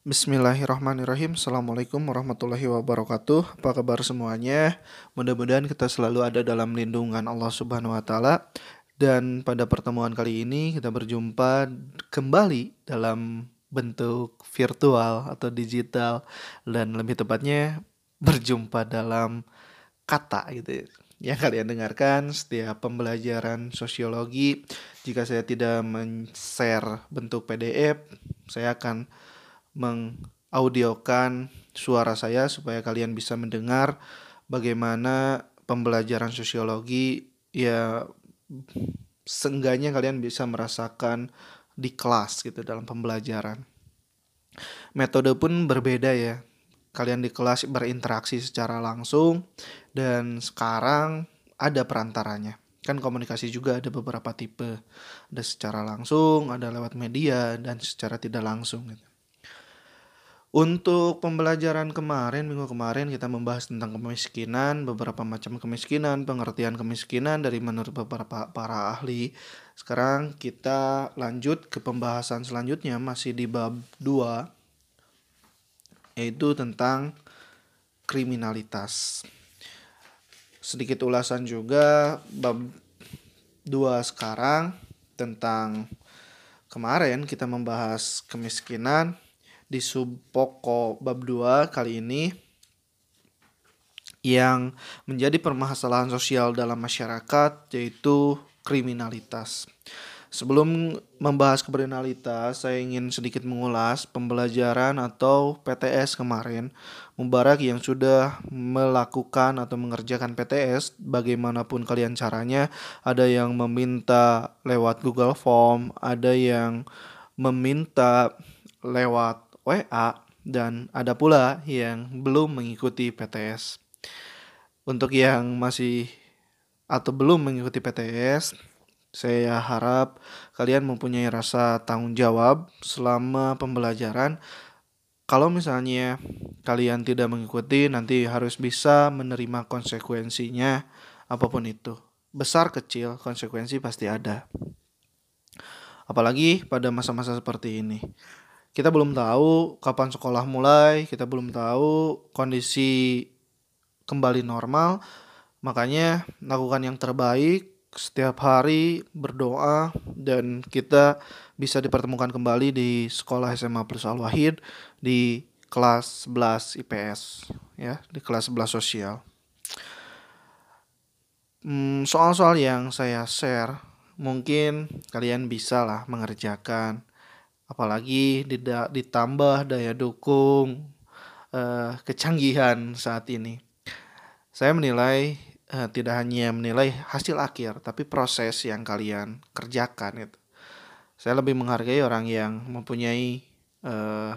Bismillahirrahmanirrahim. Assalamualaikum warahmatullahi wabarakatuh. Apa kabar semuanya? Mudah-mudahan kita selalu ada dalam lindungan Allah subhanahu wa ta'ala. Dan pada pertemuan kali ini kita berjumpa kembali dalam bentuk virtual atau digital Dan lebih tepatnya berjumpa dalam kata gitu. Yang kalian dengarkan setiap pembelajaran sosiologi. Jika saya tidak men-share bentuk PDF saya akan mengaudiokan suara saya supaya kalian bisa mendengar bagaimana pembelajaran sosiologi ya seenggaknya kalian bisa merasakan di kelas gitu dalam pembelajaran. Metode pun berbeda ya. Kalian di kelas berinteraksi secara langsung dan sekarang ada perantaranya. Kan komunikasi juga ada beberapa tipe. Ada secara langsung, ada lewat media dan secara tidak langsung gitu. Untuk pembelajaran kemarin, minggu kemarin kita membahas tentang kemiskinan, beberapa macam kemiskinan, pengertian kemiskinan dari menurut beberapa para ahli. Sekarang kita lanjut ke pembahasan selanjutnya masih di bab 2 yaitu tentang kriminalitas. Sedikit ulasan juga bab 2 sekarang tentang kemarin kita membahas kemiskinan di sub pokok bab 2 kali ini yang menjadi permasalahan sosial dalam masyarakat yaitu kriminalitas. Sebelum membahas kriminalitas, saya ingin sedikit mengulas pembelajaran atau PTS kemarin. Mubarak yang sudah melakukan atau mengerjakan PTS, bagaimanapun kalian caranya, ada yang meminta lewat Google Form, ada yang meminta lewat WA dan ada pula yang belum mengikuti PTS. Untuk yang masih atau belum mengikuti PTS, saya harap kalian mempunyai rasa tanggung jawab selama pembelajaran. Kalau misalnya kalian tidak mengikuti, nanti harus bisa menerima konsekuensinya apa pun itu. Besar kecil, konsekuensi pasti ada. Apalagi pada masa-masa seperti ini kita belum tahu kapan sekolah mulai, kita belum tahu kondisi kembali normal. Makanya lakukan yang terbaik setiap hari berdoa dan kita bisa dipertemukan kembali di sekolah SMA Plus Al Wahid di kelas 11 IPS ya, di kelas 11 sosial. Hmm, soal-soal yang saya share mungkin kalian bisa lah mengerjakan apalagi ditambah daya dukung uh, kecanggihan saat ini. Saya menilai uh, tidak hanya menilai hasil akhir, tapi proses yang kalian kerjakan itu. Saya lebih menghargai orang yang mempunyai uh,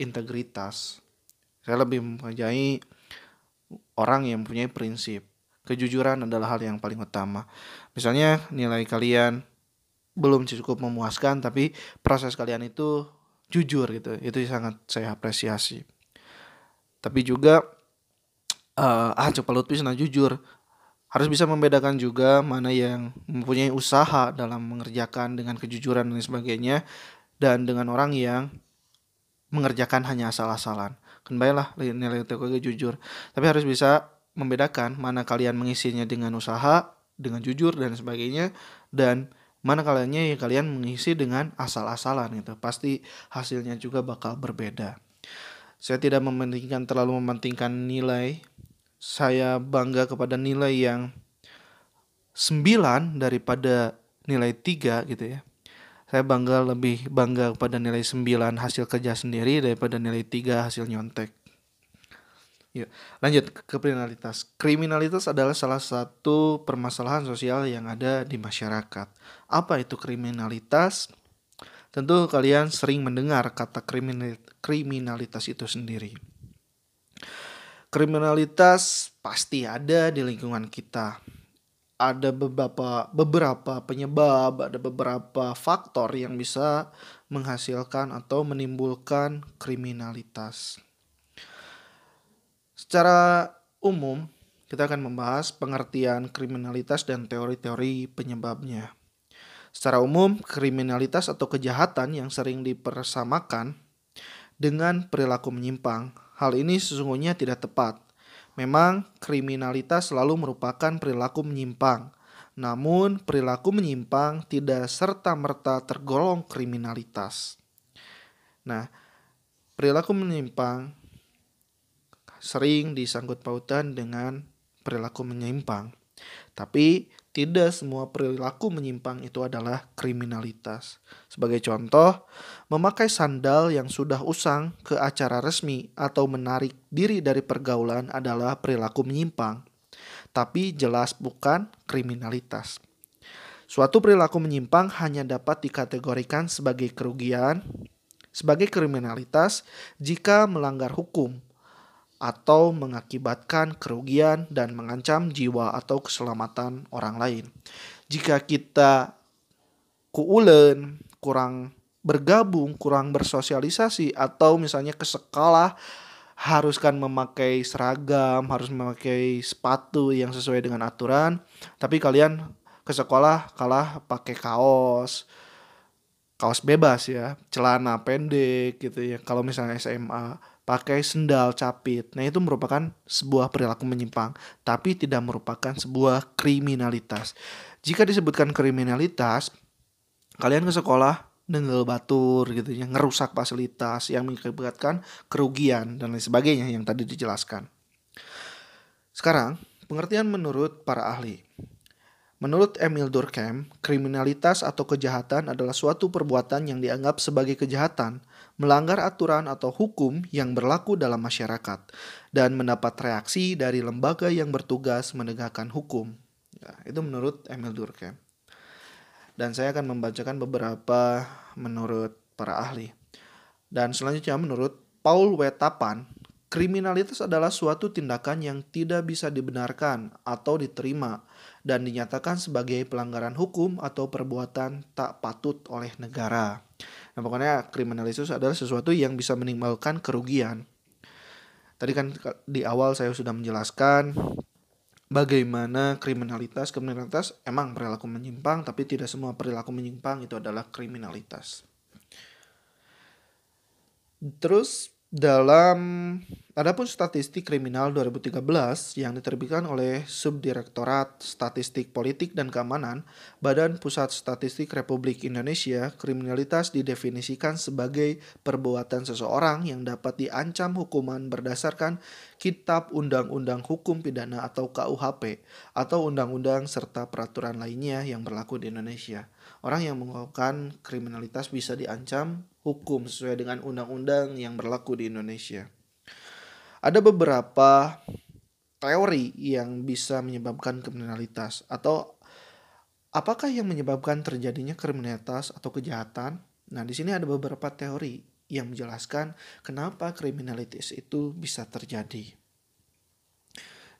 integritas. Saya lebih menghargai orang yang mempunyai prinsip. Kejujuran adalah hal yang paling utama. Misalnya nilai kalian belum cukup memuaskan tapi proses kalian itu jujur gitu. Itu sangat saya apresiasi. Tapi juga uh, ah coba Lutfi senang jujur. Harus bisa membedakan juga mana yang mempunyai usaha dalam mengerjakan dengan kejujuran dan sebagainya dan dengan orang yang mengerjakan hanya asal-asalan. Kembalilah nilai teori jujur. Tapi harus bisa membedakan mana kalian mengisinya dengan usaha dengan jujur dan sebagainya dan mana kaliannya ya kalian mengisi dengan asal-asalan gitu pasti hasilnya juga bakal berbeda. Saya tidak mementingkan terlalu mementingkan nilai. Saya bangga kepada nilai yang 9 daripada nilai 3 gitu ya. Saya bangga lebih bangga kepada nilai 9 hasil kerja sendiri daripada nilai 3 hasil nyontek Ya, lanjut ke kriminalitas. Kriminalitas adalah salah satu permasalahan sosial yang ada di masyarakat. Apa itu kriminalitas? Tentu kalian sering mendengar kata kriminalitas itu sendiri. Kriminalitas pasti ada di lingkungan kita. Ada beberapa beberapa penyebab, ada beberapa faktor yang bisa menghasilkan atau menimbulkan kriminalitas. Secara umum, kita akan membahas pengertian kriminalitas dan teori-teori penyebabnya. Secara umum, kriminalitas atau kejahatan yang sering dipersamakan dengan perilaku menyimpang. Hal ini sesungguhnya tidak tepat. Memang kriminalitas selalu merupakan perilaku menyimpang. Namun perilaku menyimpang tidak serta-merta tergolong kriminalitas. Nah, perilaku menyimpang sering disangkut pautan dengan perilaku menyimpang. Tapi tidak semua perilaku menyimpang itu adalah kriminalitas. Sebagai contoh, memakai sandal yang sudah usang ke acara resmi atau menarik diri dari pergaulan adalah perilaku menyimpang, tapi jelas bukan kriminalitas. Suatu perilaku menyimpang hanya dapat dikategorikan sebagai kerugian, sebagai kriminalitas jika melanggar hukum atau mengakibatkan kerugian dan mengancam jiwa atau keselamatan orang lain. Jika kita kuulen, kurang bergabung, kurang bersosialisasi atau misalnya ke sekolah haruskan memakai seragam, harus memakai sepatu yang sesuai dengan aturan, tapi kalian ke sekolah kalah pakai kaos, kaos bebas ya, celana pendek gitu ya. Kalau misalnya SMA pakai sendal capit. Nah, itu merupakan sebuah perilaku menyimpang, tapi tidak merupakan sebuah kriminalitas. Jika disebutkan kriminalitas, kalian ke sekolah dengan batur gitu ya, ngerusak fasilitas yang mengakibatkan kerugian dan lain sebagainya yang tadi dijelaskan. Sekarang, pengertian menurut para ahli. Menurut Emil Durkheim, kriminalitas atau kejahatan adalah suatu perbuatan yang dianggap sebagai kejahatan, melanggar aturan atau hukum yang berlaku dalam masyarakat, dan mendapat reaksi dari lembaga yang bertugas menegakkan hukum. Ya, itu menurut Emil Durkheim. Dan saya akan membacakan beberapa menurut para ahli. Dan selanjutnya menurut Paul W. Tapan, kriminalitas adalah suatu tindakan yang tidak bisa dibenarkan atau diterima dan dinyatakan sebagai pelanggaran hukum atau perbuatan tak patut oleh negara. Nah, pokoknya kriminalitas adalah sesuatu yang bisa menimbulkan kerugian. Tadi kan di awal saya sudah menjelaskan bagaimana kriminalitas kriminalitas emang perilaku menyimpang tapi tidak semua perilaku menyimpang itu adalah kriminalitas. Terus dalam adapun statistik kriminal 2013 yang diterbitkan oleh Subdirektorat Statistik Politik dan Keamanan Badan Pusat Statistik Republik Indonesia, kriminalitas didefinisikan sebagai perbuatan seseorang yang dapat diancam hukuman berdasarkan Kitab Undang-Undang Hukum Pidana atau KUHP atau undang-undang serta peraturan lainnya yang berlaku di Indonesia. Orang yang melakukan kriminalitas bisa diancam hukum sesuai dengan undang-undang yang berlaku di Indonesia. Ada beberapa teori yang bisa menyebabkan kriminalitas atau apakah yang menyebabkan terjadinya kriminalitas atau kejahatan? Nah, di sini ada beberapa teori yang menjelaskan kenapa kriminalitas itu bisa terjadi.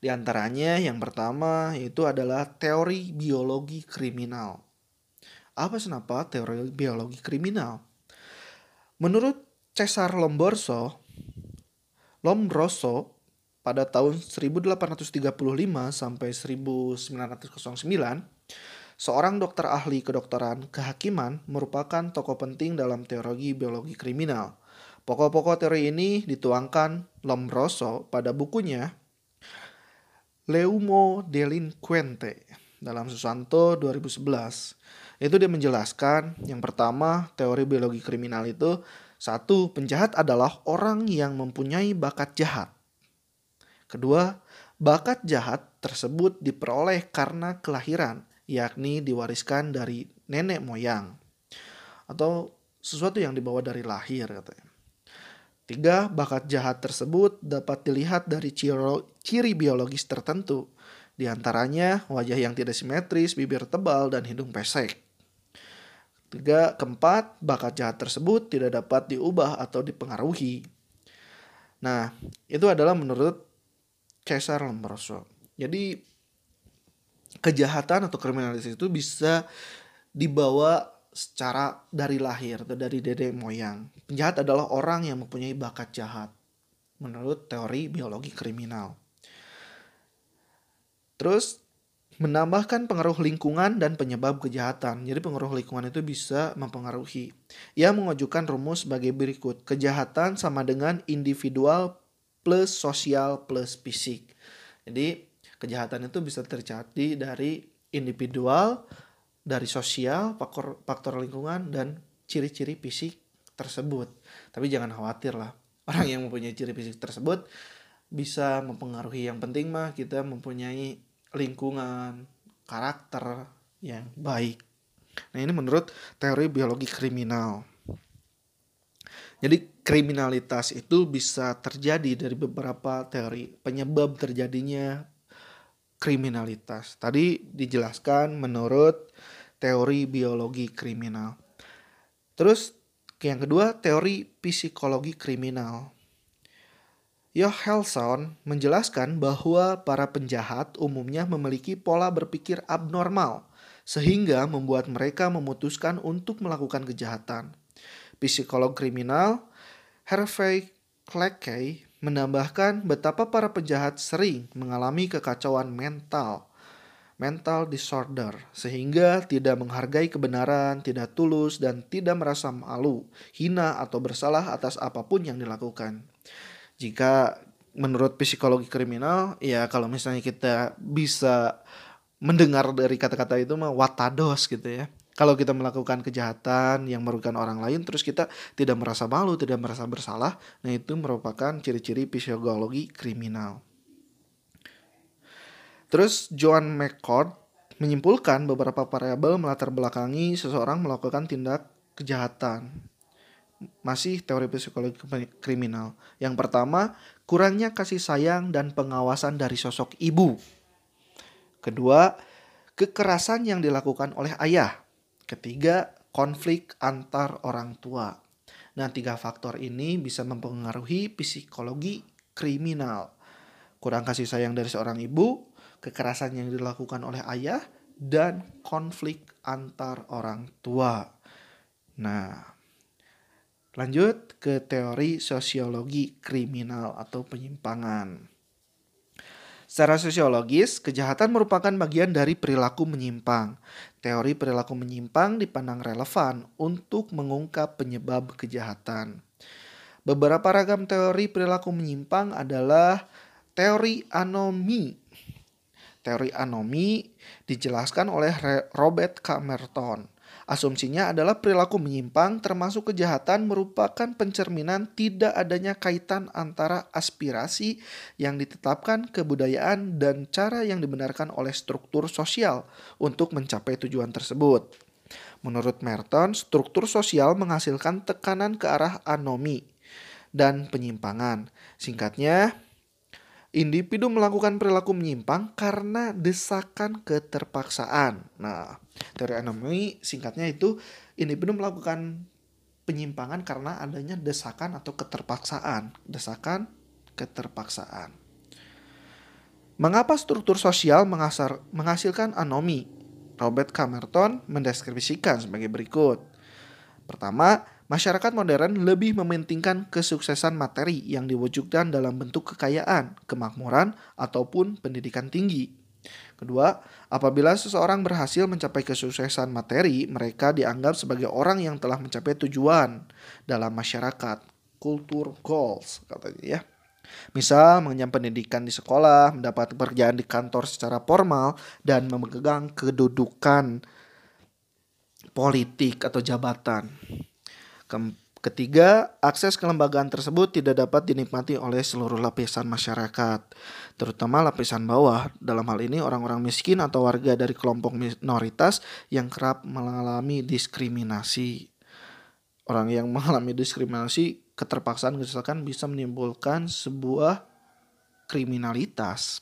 Di antaranya yang pertama itu adalah teori biologi kriminal. Apa kenapa teori biologi kriminal? Menurut Cesar Lombroso, Lombroso pada tahun 1835 sampai 1909, seorang dokter ahli kedokteran kehakiman merupakan tokoh penting dalam teori biologi kriminal. Pokok-pokok teori ini dituangkan Lombroso pada bukunya Leumo Delinquente dalam Susanto 2011. Itu dia menjelaskan yang pertama teori biologi kriminal itu satu penjahat adalah orang yang mempunyai bakat jahat. Kedua, bakat jahat tersebut diperoleh karena kelahiran, yakni diwariskan dari nenek moyang atau sesuatu yang dibawa dari lahir katanya. Tiga, bakat jahat tersebut dapat dilihat dari ciri biologis tertentu, di antaranya wajah yang tidak simetris, bibir tebal, dan hidung pesek. Tiga, keempat, bakat jahat tersebut tidak dapat diubah atau dipengaruhi. Nah, itu adalah menurut Caesar Lombroso. Jadi, kejahatan atau kriminalitas itu bisa dibawa secara dari lahir atau dari dede moyang. Penjahat adalah orang yang mempunyai bakat jahat menurut teori biologi kriminal. Terus menambahkan pengaruh lingkungan dan penyebab kejahatan. Jadi pengaruh lingkungan itu bisa mempengaruhi. Ia mengajukan rumus sebagai berikut. Kejahatan sama dengan individual plus sosial plus fisik. Jadi kejahatan itu bisa terjadi dari individual, dari sosial, faktor, faktor lingkungan, dan ciri-ciri fisik tersebut. Tapi jangan khawatir lah. Orang yang mempunyai ciri fisik tersebut bisa mempengaruhi. Yang penting mah kita mempunyai lingkungan, karakter yang baik. Nah, ini menurut teori biologi kriminal. Jadi kriminalitas itu bisa terjadi dari beberapa teori penyebab terjadinya kriminalitas. Tadi dijelaskan menurut teori biologi kriminal. Terus yang kedua teori psikologi kriminal. Johansson menjelaskan bahwa para penjahat umumnya memiliki pola berpikir abnormal, sehingga membuat mereka memutuskan untuk melakukan kejahatan. Psikolog kriminal Hervey Cleckley menambahkan betapa para penjahat sering mengalami kekacauan mental, mental disorder, sehingga tidak menghargai kebenaran, tidak tulus, dan tidak merasa malu, hina, atau bersalah atas apa pun yang dilakukan jika menurut psikologi kriminal ya kalau misalnya kita bisa mendengar dari kata-kata itu mah watados gitu ya. Kalau kita melakukan kejahatan yang merugikan orang lain terus kita tidak merasa malu tidak merasa bersalah nah itu merupakan ciri-ciri psikologi kriminal. Terus John McCord menyimpulkan beberapa variabel melatar belakangi seseorang melakukan tindak kejahatan masih teori psikologi kriminal. Yang pertama, kurangnya kasih sayang dan pengawasan dari sosok ibu. Kedua, kekerasan yang dilakukan oleh ayah. Ketiga, konflik antar orang tua. Nah, tiga faktor ini bisa mempengaruhi psikologi kriminal. Kurang kasih sayang dari seorang ibu, kekerasan yang dilakukan oleh ayah, dan konflik antar orang tua. Nah, Lanjut ke teori sosiologi kriminal atau penyimpangan. Secara sosiologis, kejahatan merupakan bagian dari perilaku menyimpang. Teori perilaku menyimpang dipandang relevan untuk mengungkap penyebab kejahatan. Beberapa ragam teori perilaku menyimpang adalah teori anomi. Teori anomi dijelaskan oleh Robert Camerton. Asumsinya adalah perilaku menyimpang termasuk kejahatan merupakan pencerminan tidak adanya kaitan antara aspirasi yang ditetapkan kebudayaan dan cara yang dibenarkan oleh struktur sosial untuk mencapai tujuan tersebut. Menurut Merton, struktur sosial menghasilkan tekanan ke arah anomi dan penyimpangan. Singkatnya, individu melakukan perilaku menyimpang karena desakan keterpaksaan. Nah, teori anomi singkatnya itu individu melakukan penyimpangan karena adanya desakan atau keterpaksaan. Desakan keterpaksaan. Mengapa struktur sosial mengasar, menghasilkan anomi? Robert Camerton mendeskripsikan sebagai berikut. Pertama, Masyarakat modern lebih mementingkan kesuksesan materi yang diwujudkan dalam bentuk kekayaan, kemakmuran, ataupun pendidikan tinggi. Kedua, apabila seseorang berhasil mencapai kesuksesan materi, mereka dianggap sebagai orang yang telah mencapai tujuan dalam masyarakat, kultur goals katanya ya. Misal mengenyam pendidikan di sekolah, mendapat pekerjaan di kantor secara formal, dan memegang kedudukan politik atau jabatan. Ketiga, akses kelembagaan tersebut tidak dapat dinikmati oleh seluruh lapisan masyarakat, terutama lapisan bawah. Dalam hal ini, orang-orang miskin atau warga dari kelompok minoritas yang kerap mengalami diskriminasi. Orang yang mengalami diskriminasi, keterpaksaan, misalkan bisa menimbulkan sebuah kriminalitas.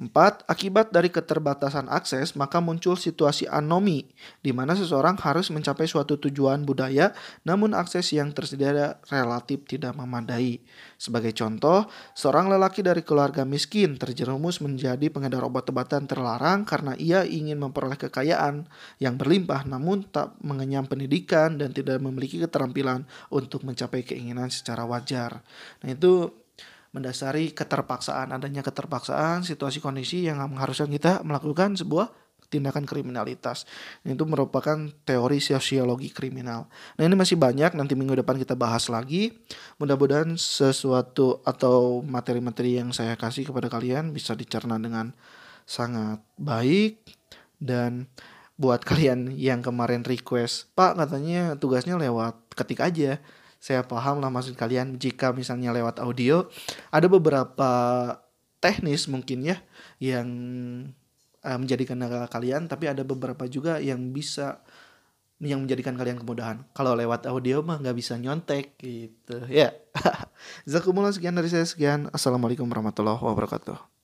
Empat, akibat dari keterbatasan akses, maka muncul situasi anomi, di mana seseorang harus mencapai suatu tujuan budaya, namun akses yang tersedia relatif tidak memadai. Sebagai contoh, seorang lelaki dari keluarga miskin terjerumus menjadi pengedar obat-obatan terlarang karena ia ingin memperoleh kekayaan yang berlimpah, namun tak mengenyam pendidikan dan tidak memiliki keterampilan untuk mencapai keinginan secara wajar. Nah itu mendasari keterpaksaan adanya keterpaksaan situasi kondisi yang mengharuskan kita melakukan sebuah tindakan kriminalitas. Itu merupakan teori sosiologi kriminal. Nah ini masih banyak, nanti minggu depan kita bahas lagi. Mudah-mudahan sesuatu atau materi-materi yang saya kasih kepada kalian bisa dicerna dengan sangat baik. Dan buat kalian yang kemarin request, Pak katanya tugasnya lewat ketik aja. Saya paham lah maksud kalian jika misalnya lewat audio, ada beberapa teknis mungkin ya yang uh, menjadikan kendala kalian tapi ada beberapa juga yang bisa yang menjadikan kalian kemudahan. Kalau lewat audio mah nggak bisa nyontek gitu. Ya. Yeah. Zakumullah sekian dari saya sekian. Assalamualaikum warahmatullahi wabarakatuh.